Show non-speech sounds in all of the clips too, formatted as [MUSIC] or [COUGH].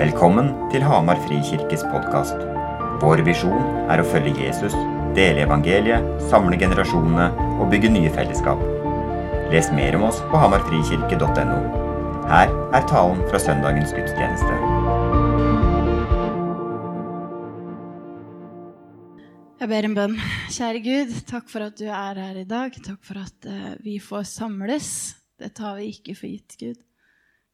Velkommen til Hamar Frikirkes podkast. Vår visjon er å følge Jesus, dele evangeliet, samle generasjonene og bygge nye fellesskap. Les mer om oss på hamarfrikirke.no. Her er talen fra søndagens gudstjeneste. Jeg ber en bønn. Kjære Gud, takk for at du er her i dag. Takk for at eh, vi får samles. Det tar vi ikke for gitt, Gud.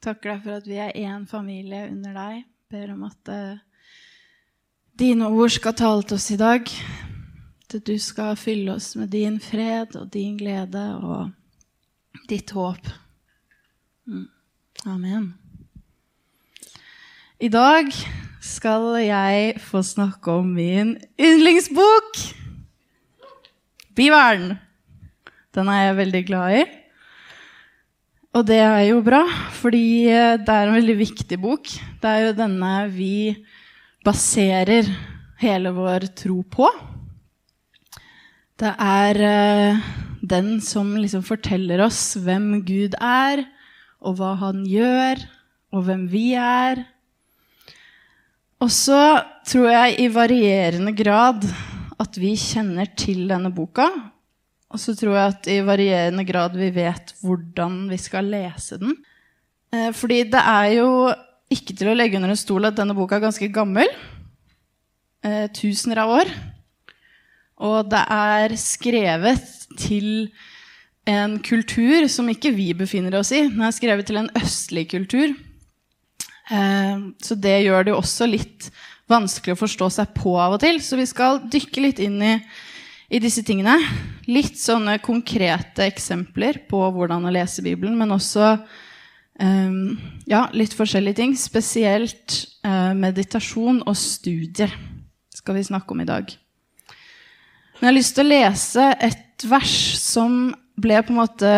Takker deg for at vi er én familie under deg. Ber om at uh, dine ord skal tale til oss i dag. At du skal fylle oss med din fred og din glede og ditt håp. Mm. Amen. I dag skal jeg få snakke om min yndlingsbok. Bivern. Den er jeg veldig glad i. Og det er jo bra, fordi det er en veldig viktig bok. Det er jo denne vi baserer hele vår tro på. Det er uh, den som liksom forteller oss hvem Gud er, og hva han gjør, og hvem vi er. Og så tror jeg i varierende grad at vi kjenner til denne boka. Og så tror jeg at i varierende grad vi vet hvordan vi skal lese den. Uh, fordi det er jo ikke til å legge under en stol at denne boka er ganske gammel. Uh, tusener av år. Og det er skrevet til en kultur som ikke vi befinner oss i. Den er skrevet til en østlig kultur. Eh, så det gjør det jo også litt vanskelig å forstå seg på av og til. Så vi skal dykke litt inn i, i disse tingene. Litt sånne konkrete eksempler på hvordan å lese Bibelen, men også um, ja, litt forskjellige ting. Spesielt uh, meditasjon og studier skal vi snakke om i dag. Men jeg har lyst til å lese et vers som ble på en måte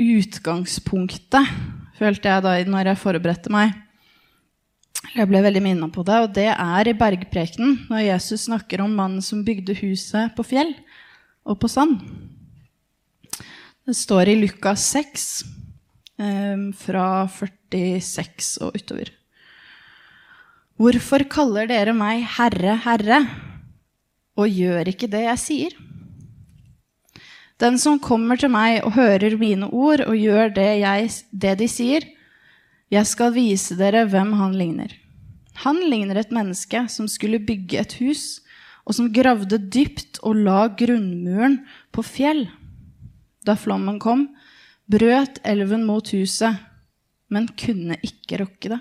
utgangspunktet, følte jeg da når jeg forberedte meg. Jeg ble veldig minna på det, og det er i bergprekenen, når Jesus snakker om mannen som bygde huset på fjell og på sand. Det står i Lukas 6, eh, fra 46 og utover. Hvorfor kaller dere meg Herre, Herre? og gjør ikke det jeg sier. Den som kommer til meg og hører mine ord og gjør det, jeg, det, de sier, jeg skal vise dere hvem han ligner. Han ligner et menneske som skulle bygge et hus, og som gravde dypt og la grunnmuren på fjell. Da flommen kom, brøt elven mot huset, men kunne ikke rokke det,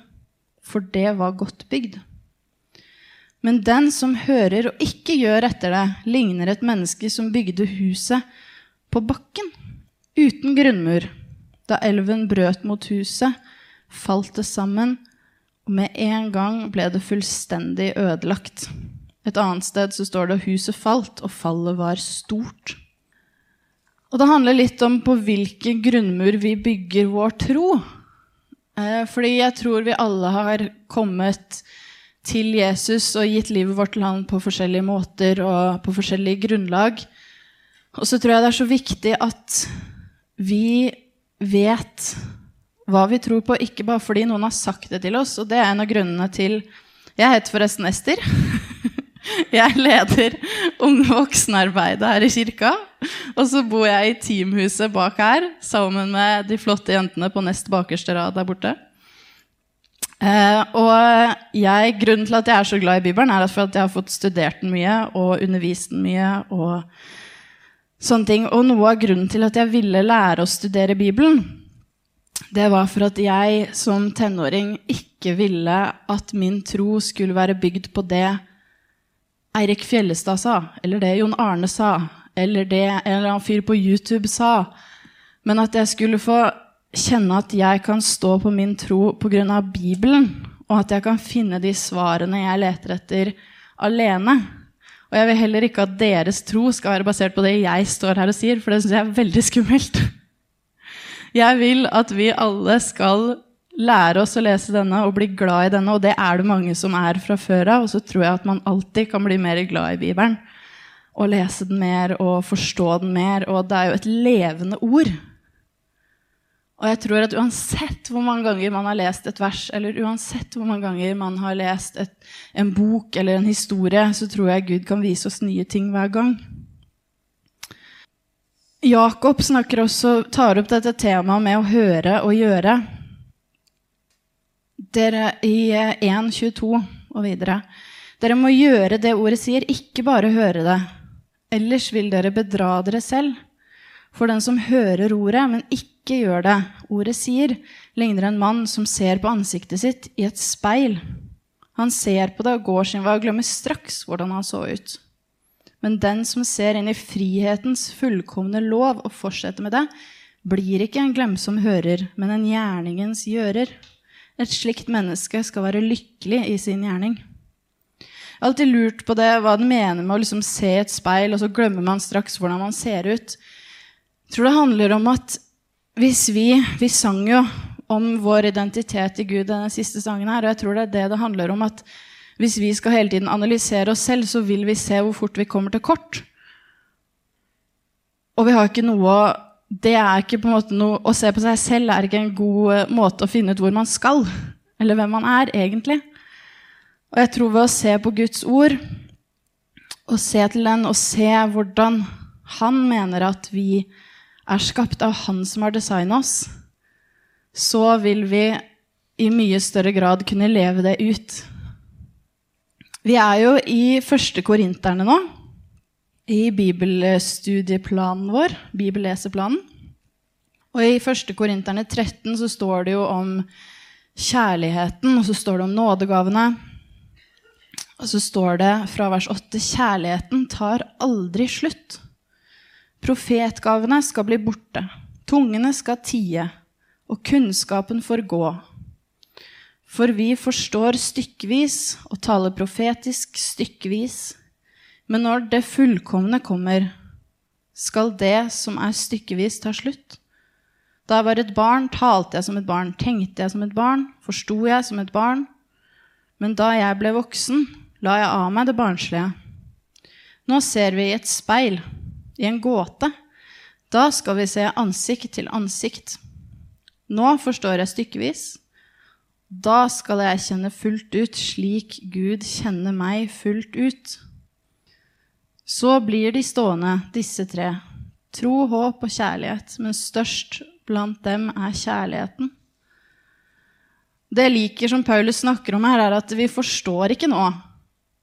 for det var godt bygd. Men den som hører og ikke gjør etter det, ligner et menneske som bygde huset på bakken, uten grunnmur. Da elven brøt mot huset, falt det sammen, og med en gang ble det fullstendig ødelagt. Et annet sted så står det at huset falt, og fallet var stort. Og det handler litt om på hvilken grunnmur vi bygger vår tro. Eh, fordi jeg tror vi alle har kommet til Jesus og gitt livet vårt til han på forskjellige måter og på forskjellige grunnlag. Og så tror jeg det er så viktig at vi vet hva vi tror på, ikke bare fordi noen har sagt det til oss. Og det er en av grunnene til Jeg heter forresten Ester. [LAUGHS] Jeg leder unge voksenarbeidet her i kirka. Og så bor jeg i teamhuset bak her sammen med de flotte jentene på nest bakerste rad der borte. Uh, og jeg, grunnen til at jeg er så glad i Bibelen, er at jeg har fått studert den mye og undervist den mye. Og sånne ting. Og noe av grunnen til at jeg ville lære å studere Bibelen, det var for at jeg som tenåring ikke ville at min tro skulle være bygd på det Eirik Fjellestad sa, eller det Jon Arne sa, eller det en eller annen fyr på YouTube sa, men at jeg skulle få kjenne at jeg kan stå på min tro pga. Bibelen, og at jeg kan finne de svarene jeg leter etter, alene. Og jeg vil heller ikke at deres tro skal være basert på det jeg står her og sier, for det syns jeg er veldig skummelt. Jeg vil at vi alle skal lære oss å lese denne og bli glad i denne, og det er det mange som er fra før av. Og så tror jeg at man alltid kan bli mer glad i Bibelen og lese den mer og forstå den mer. Og det er jo et levende ord. Og jeg tror at uansett hvor mange ganger man har lest et vers, eller uansett hvor mange ganger man har lest et, en bok eller en historie, så tror jeg Gud kan vise oss nye ting hver gang. Jakob snakker også, tar opp dette temaet med å høre og gjøre. Dere i 1.22 og videre. Dere må gjøre det ordet sier, ikke bare høre det. Ellers vil dere bedra dere selv. For den som hører ordet, men ikke gjør det ordet sier, ligner en mann som ser på ansiktet sitt i et speil. Han ser på det og går sin vei og glemmer straks hvordan han så ut. Men den som ser inn i frihetens fullkomne lov og fortsetter med det, blir ikke en glemsom hører, men en gjerningens gjører. Et slikt menneske skal være lykkelig i sin gjerning. Jeg har alltid lurt på det, hva den mener med å liksom se et speil, og så glemmer man straks hvordan man ser ut. Jeg tror det handler om at hvis vi Vi sang jo om vår identitet i Gud denne siste sangen her, og jeg tror det er det det handler om. at hvis vi skal hele tiden analysere oss selv, så vil vi se hvor fort vi kommer til kort. Og vi har ikke noe det er ikke på en måte noe, Å se på seg selv er ikke en god eh, måte å finne ut hvor man skal, eller hvem man er, egentlig. Og jeg tror ved å se på Guds ord, og se til den, og se hvordan han mener at vi er skapt av Han som har designa oss, så vil vi i mye større grad kunne leve det ut. Vi er jo i første korinterne nå, i bibelstudieplanen vår, bibelleseplanen. Og i 1. korinterne 13 så står det jo om kjærligheten, og så står det om nådegavene. Og så står det fra vers 8.: Kjærligheten tar aldri slutt. Profetgavene skal bli borte, tungene skal tie, og kunnskapen får gå. For vi forstår stykkevis og taler profetisk stykkevis. Men når det fullkomne kommer, skal det som er stykkevis, ta slutt. Da jeg var et barn, talte jeg som et barn, tenkte jeg som et barn, forsto jeg som et barn. Men da jeg ble voksen, la jeg av meg det barnslige. Nå ser vi i et speil i en gåte. Da skal vi se ansikt til ansikt. Nå forstår jeg stykkevis. Da skal jeg kjenne fullt ut slik Gud kjenner meg fullt ut. Så blir de stående, disse tre. Tro, håp og kjærlighet, men størst blant dem er kjærligheten. Det jeg liker som Paulus snakker om her, er at vi forstår ikke nå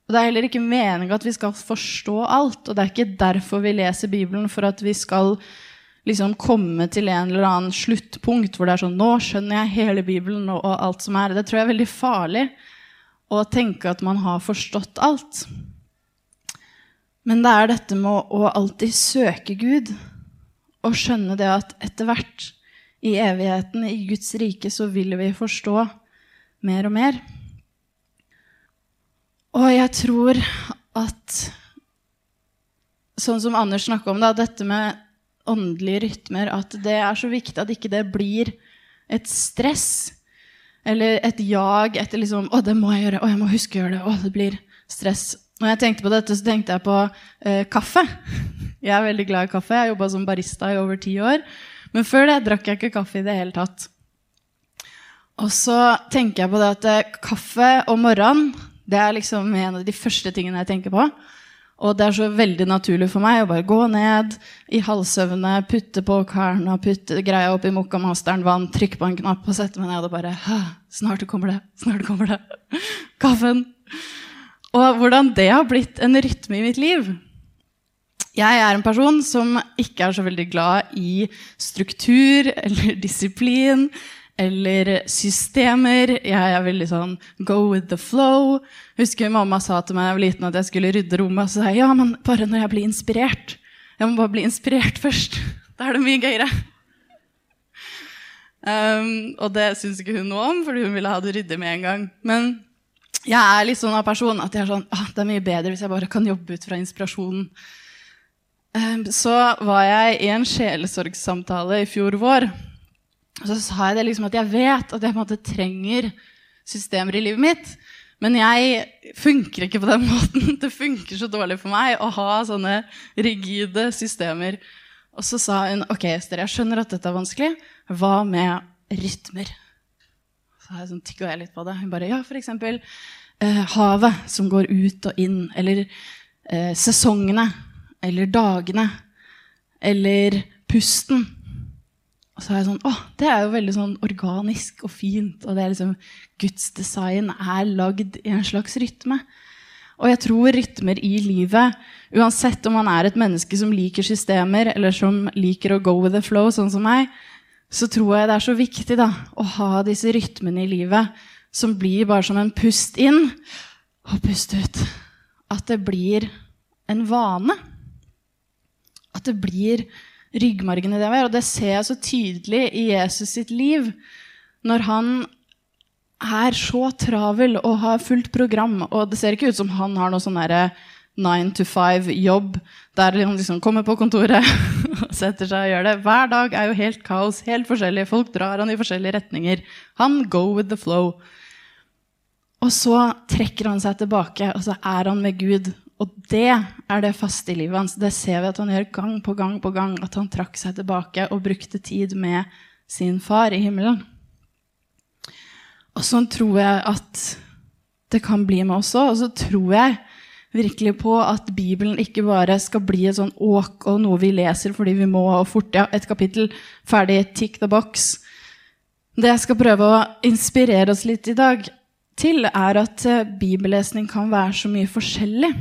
og Det er heller ikke meninga at vi skal forstå alt. Og det er ikke derfor vi leser Bibelen, for at vi skal liksom komme til en eller annen sluttpunkt hvor det er sånn Nå skjønner jeg hele Bibelen og, og alt som er. Det tror jeg er veldig farlig å tenke at man har forstått alt. Men det er dette med å, alltid søke Gud og skjønne det at etter hvert i evigheten, i Guds rike, så vil vi forstå mer og mer. Og jeg tror at Sånn som Anders snakka om, da, dette med åndelige rytmer, at det er så viktig at ikke det blir et stress eller et jag etter liksom 'Å, det må jeg gjøre. Å, jeg må huske å gjøre det.' Å, det blir stress. Når jeg tenkte på dette, så tenkte jeg på eh, kaffe. [LAUGHS] Jeg er veldig glad i kaffe. Jeg har jobba som barista i over ti år. Men før det drakk jeg ikke kaffe i det hele tatt. Og så tenker jeg på det at eh, kaffe om morgenen det er liksom en av de første tingene jeg tenker på. Og det er så veldig naturlig for meg å bare gå ned i halvsøvne, putte på karna, putte greia opp i Mokka-masteren vann, trykke på en knapp og sette meg ned og bare Snart kommer det. Snart kommer det. [LAUGHS] Kaffen. Og hvordan det har blitt en rytme i mitt liv. Jeg er en person som ikke er så veldig glad i struktur eller [LAUGHS] disiplin eller systemer. Jeg er veldig sånn go with the flow. Husker mamma sa til meg da jeg var liten at jeg skulle rydde rommet. Og så sa jeg ja, men bare når jeg blir inspirert. Jeg må bare bli inspirert [LAUGHS] først. Da er det mye gøyere. Um, og det syns ikke hun noe om, fordi hun ville ha det ryddig med en gang. Men jeg er litt sånn av person at jeg er sånn, ah, det er mye bedre hvis jeg bare kan jobbe ut fra inspirasjonen. Um, så var jeg i en sjelesorgssamtale i fjor vår. Og så sa jeg det liksom at jeg vet at jeg på en måte trenger systemer i livet mitt. Men jeg funker ikke på den [LAUGHS] måten. Det funker så dårlig for meg å ha sånne rigide systemer. Og så sa hun ok, Ester, jeg skjønner at dette er vanskelig. Hva med rytmer? Så sånn, tygga jeg litt på det. Hun bare ja, eksempel eh, havet som går ut og inn. Eller eh, sesongene. Eller dagene. Eller pusten. Og så er jeg sånn Å, det er jo veldig sånn organisk og fint. Og det er liksom Guds design er lagd i en slags rytme. Og jeg tror rytmer i livet, uansett om man er et menneske som liker systemer, eller som liker å go with the flow, sånn som meg, så tror jeg det er så viktig da, å ha disse rytmene i livet som blir bare som en pust inn og pust ut. At det blir en vane. At det blir ryggmargen i det vi gjør. Og det ser jeg så tydelig i Jesus sitt liv. Når han er så travel og har fullt program, og det ser ikke ut som han har noe sånn derre nine to five-jobb der han liksom kommer på kontoret [LAUGHS] og setter seg og gjør det. Hver dag er jo helt kaos, helt forskjellig. Folk drar han i forskjellige retninger. Han go with the flow. Og så trekker han seg tilbake, og så er han med Gud. Og det er det faste i livet hans. Det ser vi at han gjør gang på gang på gang. At han trakk seg tilbake og brukte tid med sin far i himmelen. Og sånn tror jeg at det kan bli med oss òg. Og så tror jeg virkelig på at Bibelen ikke bare skal bli et sånn åk og noe vi leser fordi vi må og fort. Ja, et kapittel, ferdig, tick the box. Det jeg skal prøve å inspirere oss litt i dag til, er at eh, bibellesning kan være så mye forskjellig.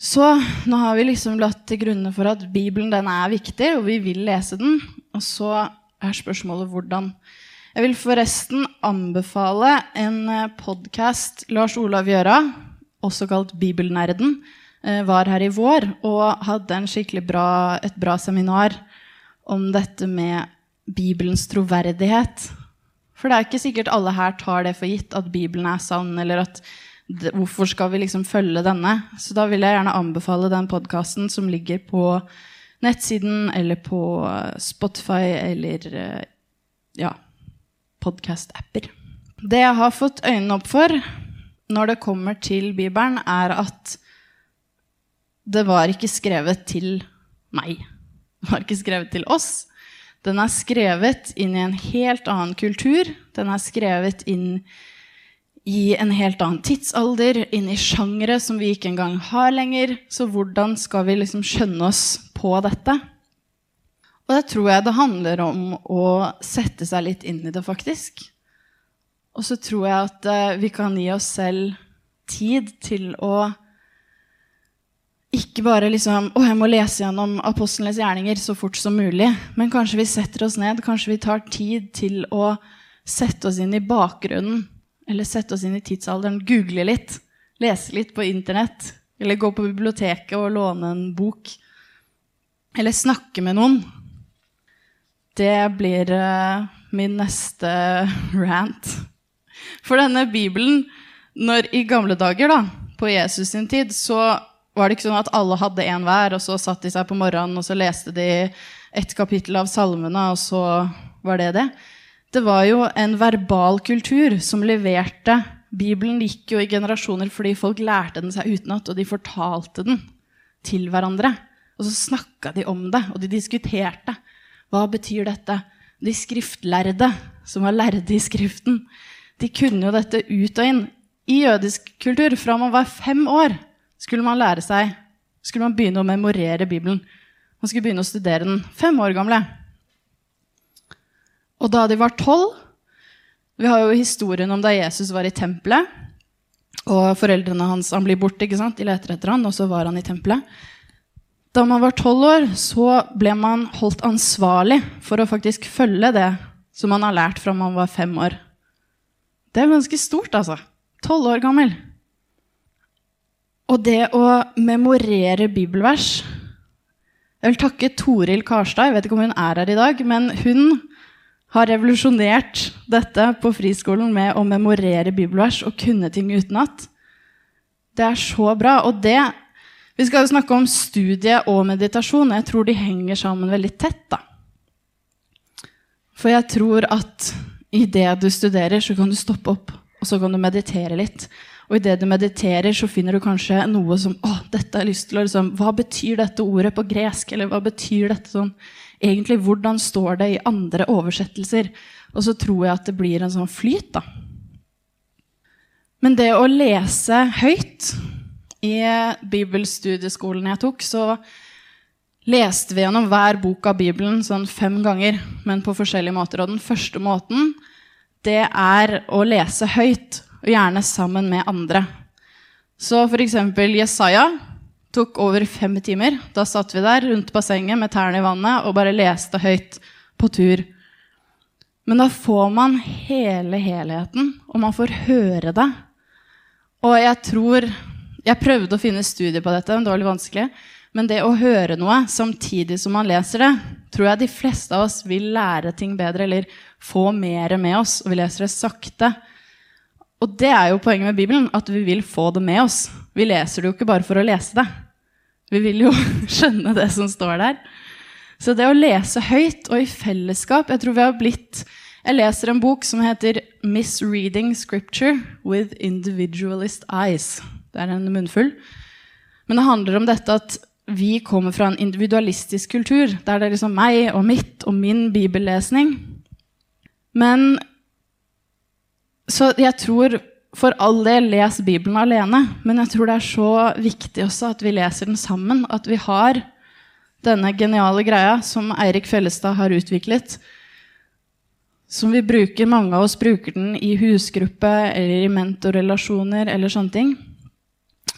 Så nå har vi liksom lagt til grunne for at Bibelen den er viktig, og vi vil lese den. Og så er spørsmålet hvordan. Jeg vil forresten anbefale en eh, podkast Lars Olav Gjøra, også kalt Bibelnerden, eh, var her i vår og hadde bra, et bra seminar om dette med Bibelens troverdighet. For det er ikke sikkert alle her tar det for gitt at Bibelen er sann, eller at Hvorfor skal vi liksom følge denne? Så da vil jeg gjerne anbefale den podkasten som ligger på nettsiden eller på Spotify eller eh, ja, podkast-apper. Det jeg har fått øynene opp for når det kommer til Bibelen, er at det var ikke skrevet til meg. Det var ikke skrevet til oss. Den er skrevet inn i en helt annen kultur. Den er skrevet inn i en helt annen tidsalder, inn i sjangere som vi ikke engang har lenger. Så hvordan skal vi liksom skjønne oss på dette? Og det tror jeg det handler om å sette seg litt inn i det, faktisk. Og så tror jeg at uh, vi kan gi oss selv tid til å ikke bare liksom Å, jeg må lese gjennom apostlenes gjerninger så fort som mulig. Men kanskje vi setter oss ned, kanskje vi tar tid til å sette oss inn i bakgrunnen eller sette oss inn i tidsalderen, google litt, lese litt på Internett. Eller gå på biblioteket og låne en bok. Eller snakke med noen. Det blir uh, min neste rant. For denne Bibelen når I gamle dager, da, på Jesus sin tid, så var det ikke sånn at alle hadde en hver, og så satt de seg på morgenen og så leste de et kapittel av salmene, og så var det det. Det var jo en verbal kultur som leverte Bibelen gikk jo i generasjoner fordi folk lærte den seg utenat, og de fortalte den til hverandre. Og så snakka de om det, og de diskuterte. Hva betyr dette? De skriftlærde, som var lærde i Skriften, de kunne jo dette ut og inn. I jødisk kultur, fra man var fem år, skulle man lære seg skulle man begynne å memorere Bibelen. Man skulle begynne å studere den. Fem år gamle. Og da de var tolv Vi har jo historien om da Jesus var i tempelet. Og foreldrene hans han blir borte, ikke sant? de leter etter han, og så var han i tempelet. Da man var tolv år, så ble man holdt ansvarlig for å faktisk følge det som man har lært fra man var fem år. Det er ganske stort, altså. Tolv år gammel. Og det å memorere bibelvers Jeg vil takke Toril Karstad. Jeg vet ikke om hun er her i dag, men hun har revolusjonert dette på friskolen med å memorere bibelvers og kunne ting utenat. Det er så bra. Og det Vi skal jo snakke om studie og meditasjon. Jeg tror de henger sammen veldig tett. da. For jeg tror at i det du studerer, så kan du stoppe opp, og så kan du meditere litt. Og idet du mediterer, så finner du kanskje noe som Å, dette har lyst til å liksom, Hva betyr dette ordet på gresk? Eller hva betyr dette sånn Egentlig, hvordan står det i andre oversettelser? Og så tror jeg at det blir en sånn flyt, da. Men det å lese høyt I bibelstudieskolen jeg tok, så leste vi gjennom hver bok av Bibelen sånn fem ganger, men på forskjellige måter. Og den første måten, det er å lese høyt, og gjerne sammen med andre. Så eksempel Jesaja tok over fem timer. Da satt vi der rundt bassenget med tærne i vannet og bare leste høyt på tur. Men da får man hele helheten, og man får høre det. Og jeg tror Jeg prøvde å finne studier på dette, men det var litt vanskelig. Men det å høre noe samtidig som man leser det, tror jeg de fleste av oss vil lære ting bedre eller få mer med oss. Og vi leser det sakte. Og det er jo poenget med Bibelen, at vi vil få det med oss. Vi leser det jo ikke bare for å lese det. Vi vil jo [LAUGHS] skjønne det som står der. Så det å lese høyt og i fellesskap Jeg tror vi har blitt Jeg leser en bok som heter 'Misreading Scripture with Individualist Eyes'. Det er en munnfull. Men det handler om dette at vi kommer fra en individualistisk kultur, der det er liksom meg og mitt og min bibellesning. Men Så jeg tror for all del les Bibelen alene, men jeg tror det er så viktig også at vi leser den sammen. At vi har denne geniale greia som Eirik Fellestad har utviklet. Som vi bruker, Mange av oss bruker den i husgruppe eller i mentorrelasjoner eller sånne ting.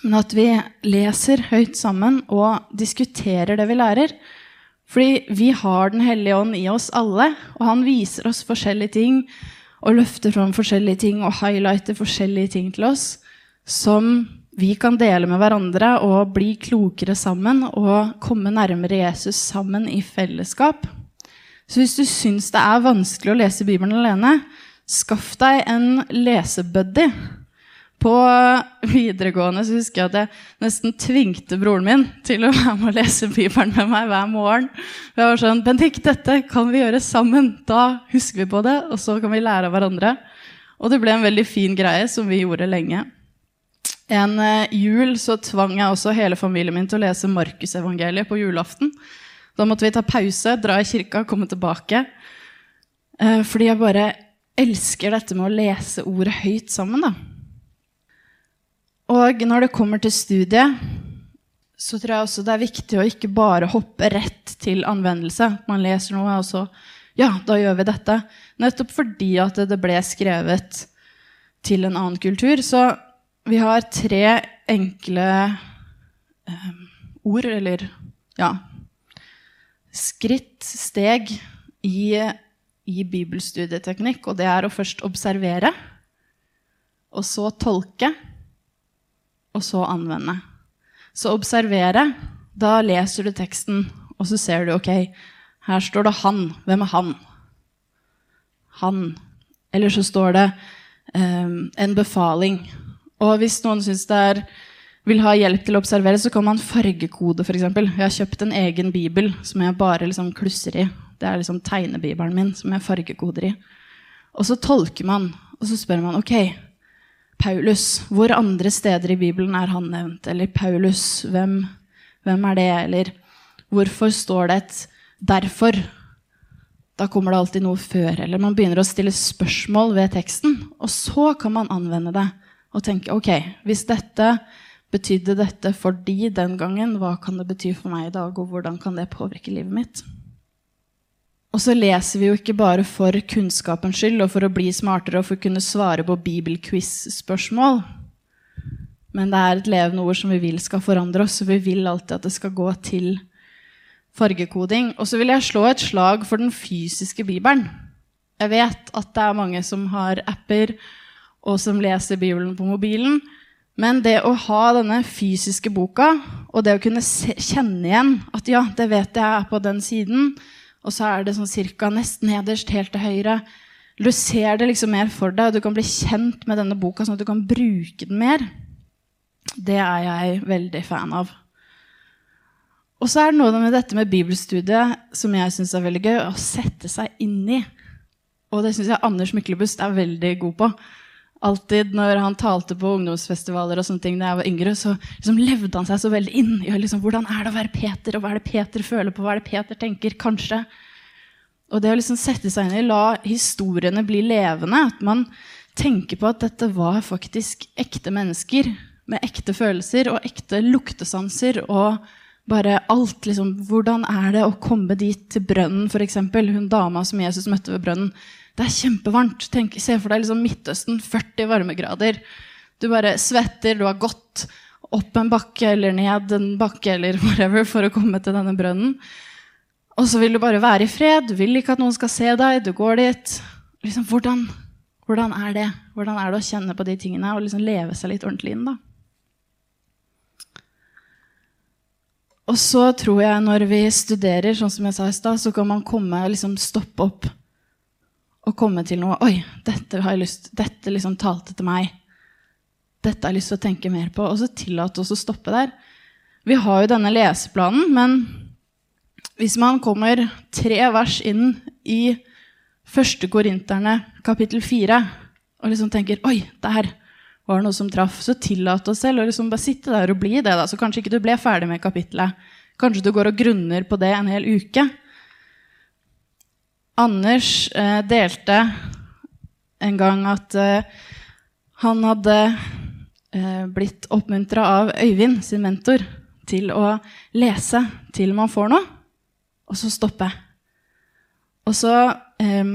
Men at vi leser høyt sammen og diskuterer det vi lærer. Fordi vi har Den hellige ånd i oss alle, og han viser oss forskjellige ting og løfter fram forskjellige ting og highlighter forskjellige ting til oss som vi kan dele med hverandre og bli klokere sammen og komme nærmere Jesus sammen i fellesskap. Så hvis du syns det er vanskelig å lese Bibelen alene, skaff deg en lesebuddy. På videregående så husker jeg at jeg nesten tvingte broren min til å være med å lese Bibelen med meg hver morgen. Jeg var sånn, Bendik, dette kan vi gjøre sammen. Da husker vi på det, og så kan vi lære av hverandre. Og det ble en veldig fin greie som vi gjorde lenge. En uh, jul så tvang jeg også hele familien min til å lese Markusevangeliet på julaften. Da måtte vi ta pause, dra i kirka, komme tilbake. Uh, fordi jeg bare elsker dette med å lese ordet høyt sammen. da. Og når det kommer til studiet, så tror jeg også det er viktig å ikke bare hoppe rett til anvendelse. Man leser noe, og så Ja, da gjør vi dette. Nettopp fordi at det ble skrevet til en annen kultur. Så vi har tre enkle eh, ord, eller ja Skritt, steg, i, i bibelstudieteknikk. Og det er å først observere, og så tolke og så anvende. Så observere. Da leser du teksten, og så ser du ok, her står det 'han'. Hvem er han? Han. Eller så står det um, en befaling. Og hvis noen syns det er vil ha hjelp til å observere, så kan man fargekode, f.eks. Jeg har kjøpt en egen bibel som jeg bare liksom klusser i. Det er liksom tegnebibelen min som jeg fargekoder i. Og så tolker man, og så spør man ok, Paulus. Hvor andre steder i Bibelen er han nevnt? Eller Paulus, hvem, hvem er det? Eller hvorfor står det et 'derfor'? Da kommer det alltid noe før. Eller man begynner å stille spørsmål ved teksten. Og så kan man anvende det og tenke ok, hvis dette betydde dette for de den gangen, hva kan det bety for meg i dag, og hvordan kan det påvirke livet mitt? Og så leser vi jo ikke bare for kunnskapens skyld og for å bli smartere og for å kunne svare på bibelquiz-spørsmål. Men det er et levende ord som vi vil skal forandre oss, og vi vil alltid at det skal gå til fargekoding. Og så vil jeg slå et slag for den fysiske bibelen. Jeg vet at det er mange som har apper, og som leser Bibelen på mobilen. Men det å ha denne fysiske boka, og det å kunne kjenne igjen at ja, det vet jeg er på den siden, og så er det sånn cirka nesten nederst, helt til høyre. Du ser det liksom mer for deg, og du kan bli kjent med denne boka, sånn at du kan bruke den mer. Det er jeg veldig fan av. Og så er det noe med dette med bibelstudiet som jeg syns er veldig gøy. Å sette seg inn i. Og det syns jeg Anders Myklebust er veldig god på. Alltid når han talte på ungdomsfestivaler og sånne ting da jeg var yngre, så liksom levde han seg så veldig inn i liksom, hvordan er det å være Peter, og hva er det Peter føler på, hva er det Peter tenker, kanskje. Og det å liksom sette seg inn i, la historiene bli levende, at man tenker på at dette var faktisk ekte mennesker med ekte følelser og ekte luktesanser og bare alt. liksom, Hvordan er det å komme dit til brønnen, f.eks.? Hun dama som Jesus møtte ved brønnen. Det er kjempevarmt. Tenk, se for deg liksom Midtøsten, 40 varmegrader. Du bare svetter, du har gått opp en bakke eller ned en bakke eller [LAUGHS] whatever for å komme til denne brønnen. Og så vil du bare være i fred. Du vil ikke at noen skal se deg. Du går dit. Liksom, hvordan, hvordan er det? Hvordan er det å kjenne på de tingene og liksom leve seg litt ordentlig inn? da? Og så tror jeg når vi studerer, sånn som jeg sa i stad, så kan man komme, liksom stoppe opp og komme til noe Oi, dette har jeg lyst Dette liksom talte til meg. Dette har jeg lyst til å tenke mer på. Og så tillate oss å stoppe der. Vi har jo denne leseplanen, men hvis man kommer tre vers inn i første Korinterne kapittel fire og liksom tenker Oi, der var det noe som traff. Så tillat oss selv å liksom bare sitte der og bli det. da, Så kanskje ikke du ble ferdig med kapittelet. Kanskje du går og grunner på det en hel uke. Anders eh, delte en gang at eh, han hadde eh, blitt oppmuntra av Øyvind, sin mentor, til å lese til man får noe, og så stoppe. Og så eh,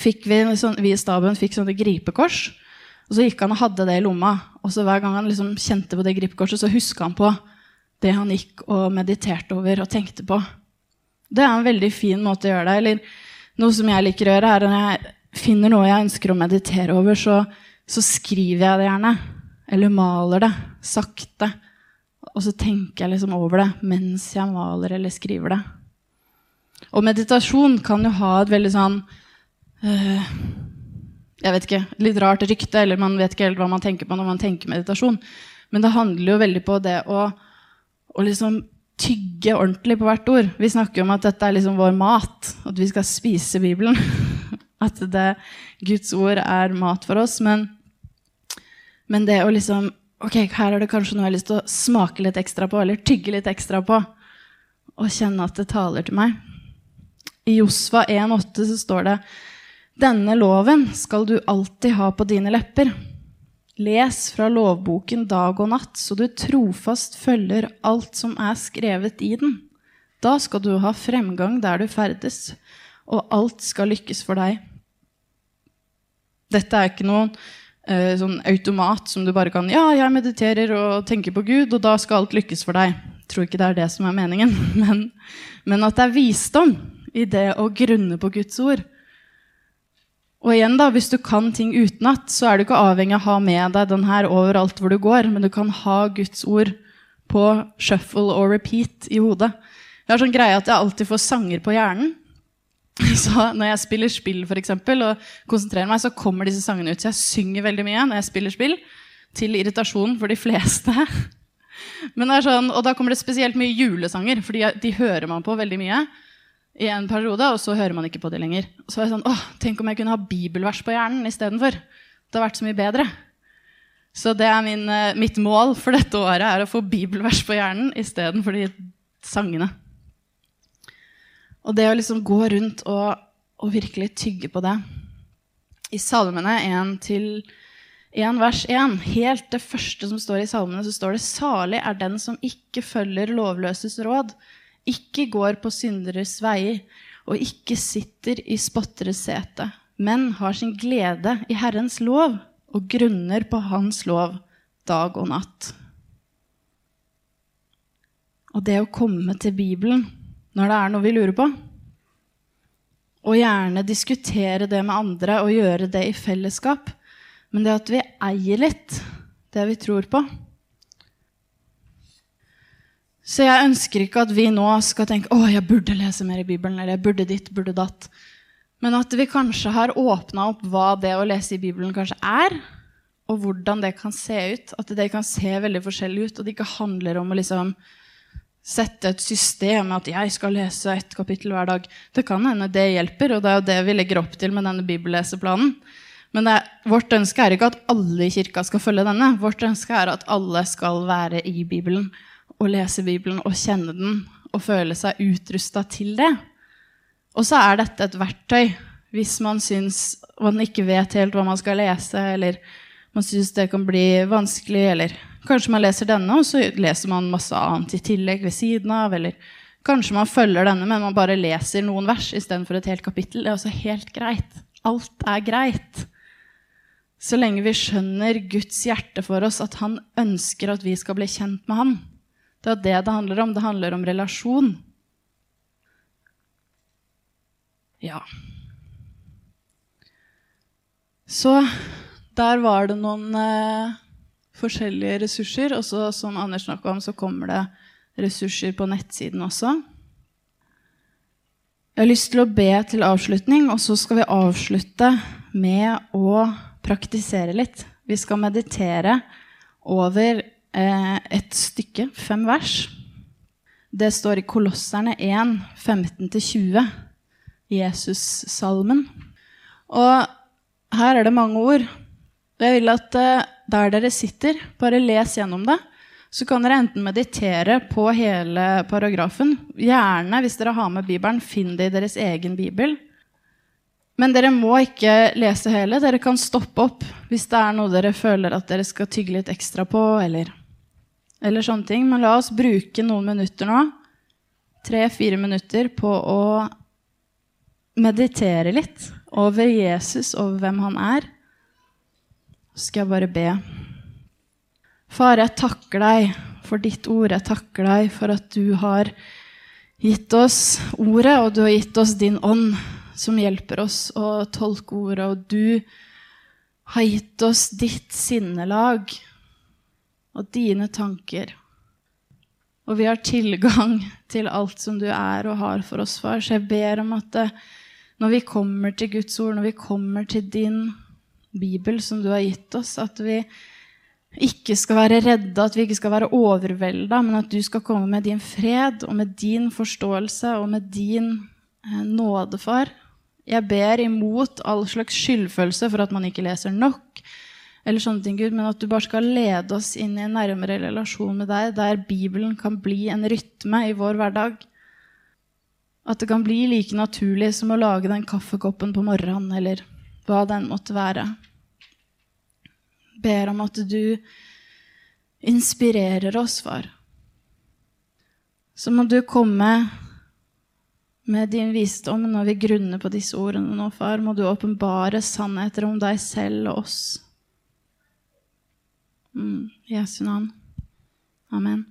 fikk vi, sånn, vi i staben fikk sånne gripekors. Og så gikk han og hadde det i lomma. Og så hver gang han liksom kjente på det gripekorset, så huska han på det han gikk og mediterte over og tenkte på. Det er en veldig fin måte å gjøre det Eller noe som jeg liker å gjøre, er når jeg finner noe jeg ønsker å meditere over, så, så skriver jeg det gjerne. Eller maler det sakte. Og så tenker jeg liksom over det mens jeg maler eller skriver det. Og meditasjon kan jo ha et veldig sånn øh, Jeg vet ikke, litt rart rykte, eller man vet ikke helt hva man tenker på når man tenker meditasjon. Men det handler jo veldig på det å, å liksom tygge ordentlig på hvert ord. Vi snakker om at dette er liksom vår mat, at vi skal spise Bibelen. [LAUGHS] At det, Guds ord er mat for oss. Men, men, det å liksom Ok, her er det kanskje noe jeg har lyst til å smake litt ekstra på, eller tygge litt ekstra på, og kjenne at det taler til meg. I Josva 1,8 så står det denne loven skal du alltid ha på dine lepper. Les fra lovboken dag og natt, så du trofast følger alt som er skrevet i den. Da skal du ha fremgang der du ferdes, og alt skal lykkes for deg. Dette er ikke noen eh, sånn automat som du bare kan Ja, jeg mediterer og tenker på Gud, og da skal alt lykkes for deg. Jeg tror ikke det er det som er meningen, [LAUGHS] men, men at det er visdom i det å grunne på Guds ord. Og igjen da, Hvis du kan ting utenat, så er du ikke avhengig av å ha med deg den her overalt hvor du går, men du kan ha Guds ord på shuffle og repeat i hodet. Jeg har sånn greie at jeg alltid får sanger på hjernen. [LAUGHS] Så når jeg spiller spill for eksempel, og konsentrerer meg, så kommer disse sangene ut. Så jeg synger veldig mye når jeg spiller spill, til irritasjon for de fleste. [LAUGHS] Men det er sånn, Og da kommer det spesielt mye julesanger, for de hører man på veldig mye i en periode, og så hører man ikke på det lenger. Så var jeg sånn, åh, Tenk om jeg kunne ha bibelvers på hjernen istedenfor. Det har vært så mye bedre. Så det er min, eh, mitt mål for dette året, er å få bibelvers på hjernen istedenfor de sangene. Og det å liksom gå rundt og, og virkelig tygge på det. I Salmene 1 til 1 vers 1, helt det første som står i salmene, så står det 'Salig er den som ikke følger lovløses råd', ikke går på synderes veier og ikke sitter i spotteres sete, men har sin glede i Herrens lov og grunner på Hans lov dag og natt. Og det å komme til Bibelen når det er noe vi lurer på, og gjerne diskutere det med andre og gjøre det i fellesskap, men det at vi eier litt det vi tror på, så jeg ønsker ikke at vi nå skal tenke å, jeg burde lese mer i Bibelen, eller jeg burde ditt, burde datt. Men at vi kanskje har åpna opp hva det å lese i Bibelen kanskje er, og hvordan det kan se ut. At det kan se veldig forskjellig ut, og det ikke handler om å liksom sette et system med at jeg skal lese ett kapittel hver dag. Det kan hende det hjelper, og det er jo det vi legger opp til med denne bibelleseplanen. Men det, vårt ønske er ikke at alle i kirka skal følge denne. Vårt ønske er at alle skal være i Bibelen og lese Bibelen og kjenne den og føle seg utrusta til det. Og så er dette et verktøy hvis man syns man ikke vet helt hva man skal lese, eller man syns det kan bli vanskelig, eller kanskje man leser denne, og så leser man masse annet i tillegg ved siden av, eller kanskje man følger denne, men man bare leser noen vers istedenfor et helt kapittel. Det er også helt greit. Alt er greit. Så lenge vi skjønner Guds hjerte for oss, at han ønsker at vi skal bli kjent med han. Det er det det handler om. Det handler om relasjon. Ja. Så der var det noen eh, forskjellige ressurser. Og som Anders snakka om, så kommer det ressurser på nettsiden også. Jeg har lyst til å be til avslutning, og så skal vi avslutte med å praktisere litt. Vi skal meditere over et stykke, fem vers. Det står i Kolosserne 1, 15-20, Jesus-salmen. Og her er det mange ord. Jeg vil at eh, der dere sitter, bare les gjennom det. Så kan dere enten meditere på hele paragrafen. Gjerne, hvis dere har med Bibelen, finn det i deres egen bibel. Men dere må ikke lese hele. Dere kan stoppe opp hvis det er noe dere føler at dere skal tygge litt ekstra på. eller, eller sånne ting. Men la oss bruke noen minutter nå, tre-fire minutter, på å meditere litt over Jesus, over hvem han er. Så skal jeg bare be. Far, jeg takker deg for ditt ord. Jeg takker deg for at du har gitt oss ordet, og du har gitt oss din ånd som hjelper oss å tolke ordet, og du har gitt oss ditt sinnelag og dine tanker. Og vi har tilgang til alt som du er og har for oss, far. Så jeg ber om at det, når vi kommer til Guds ord, når vi kommer til din bibel som du har gitt oss, at vi ikke skal være redde, at vi ikke skal være overvelda, men at du skal komme med din fred og med din forståelse og med din eh, nåde, far. Jeg ber imot all slags skyldfølelse for at man ikke leser nok, eller sånne ting, Gud, men at du bare skal lede oss inn i en nærmere relasjon med deg, der Bibelen kan bli en rytme i vår hverdag. At det kan bli like naturlig som å lage den kaffekoppen på morgenen, eller hva den måtte være. Ber om at du inspirerer oss, far. Så må du komme med din visdom når vi grunner på disse ordene nå, far, må du åpenbare sannheter om deg selv og oss. Mm, Jesu navn. Amen.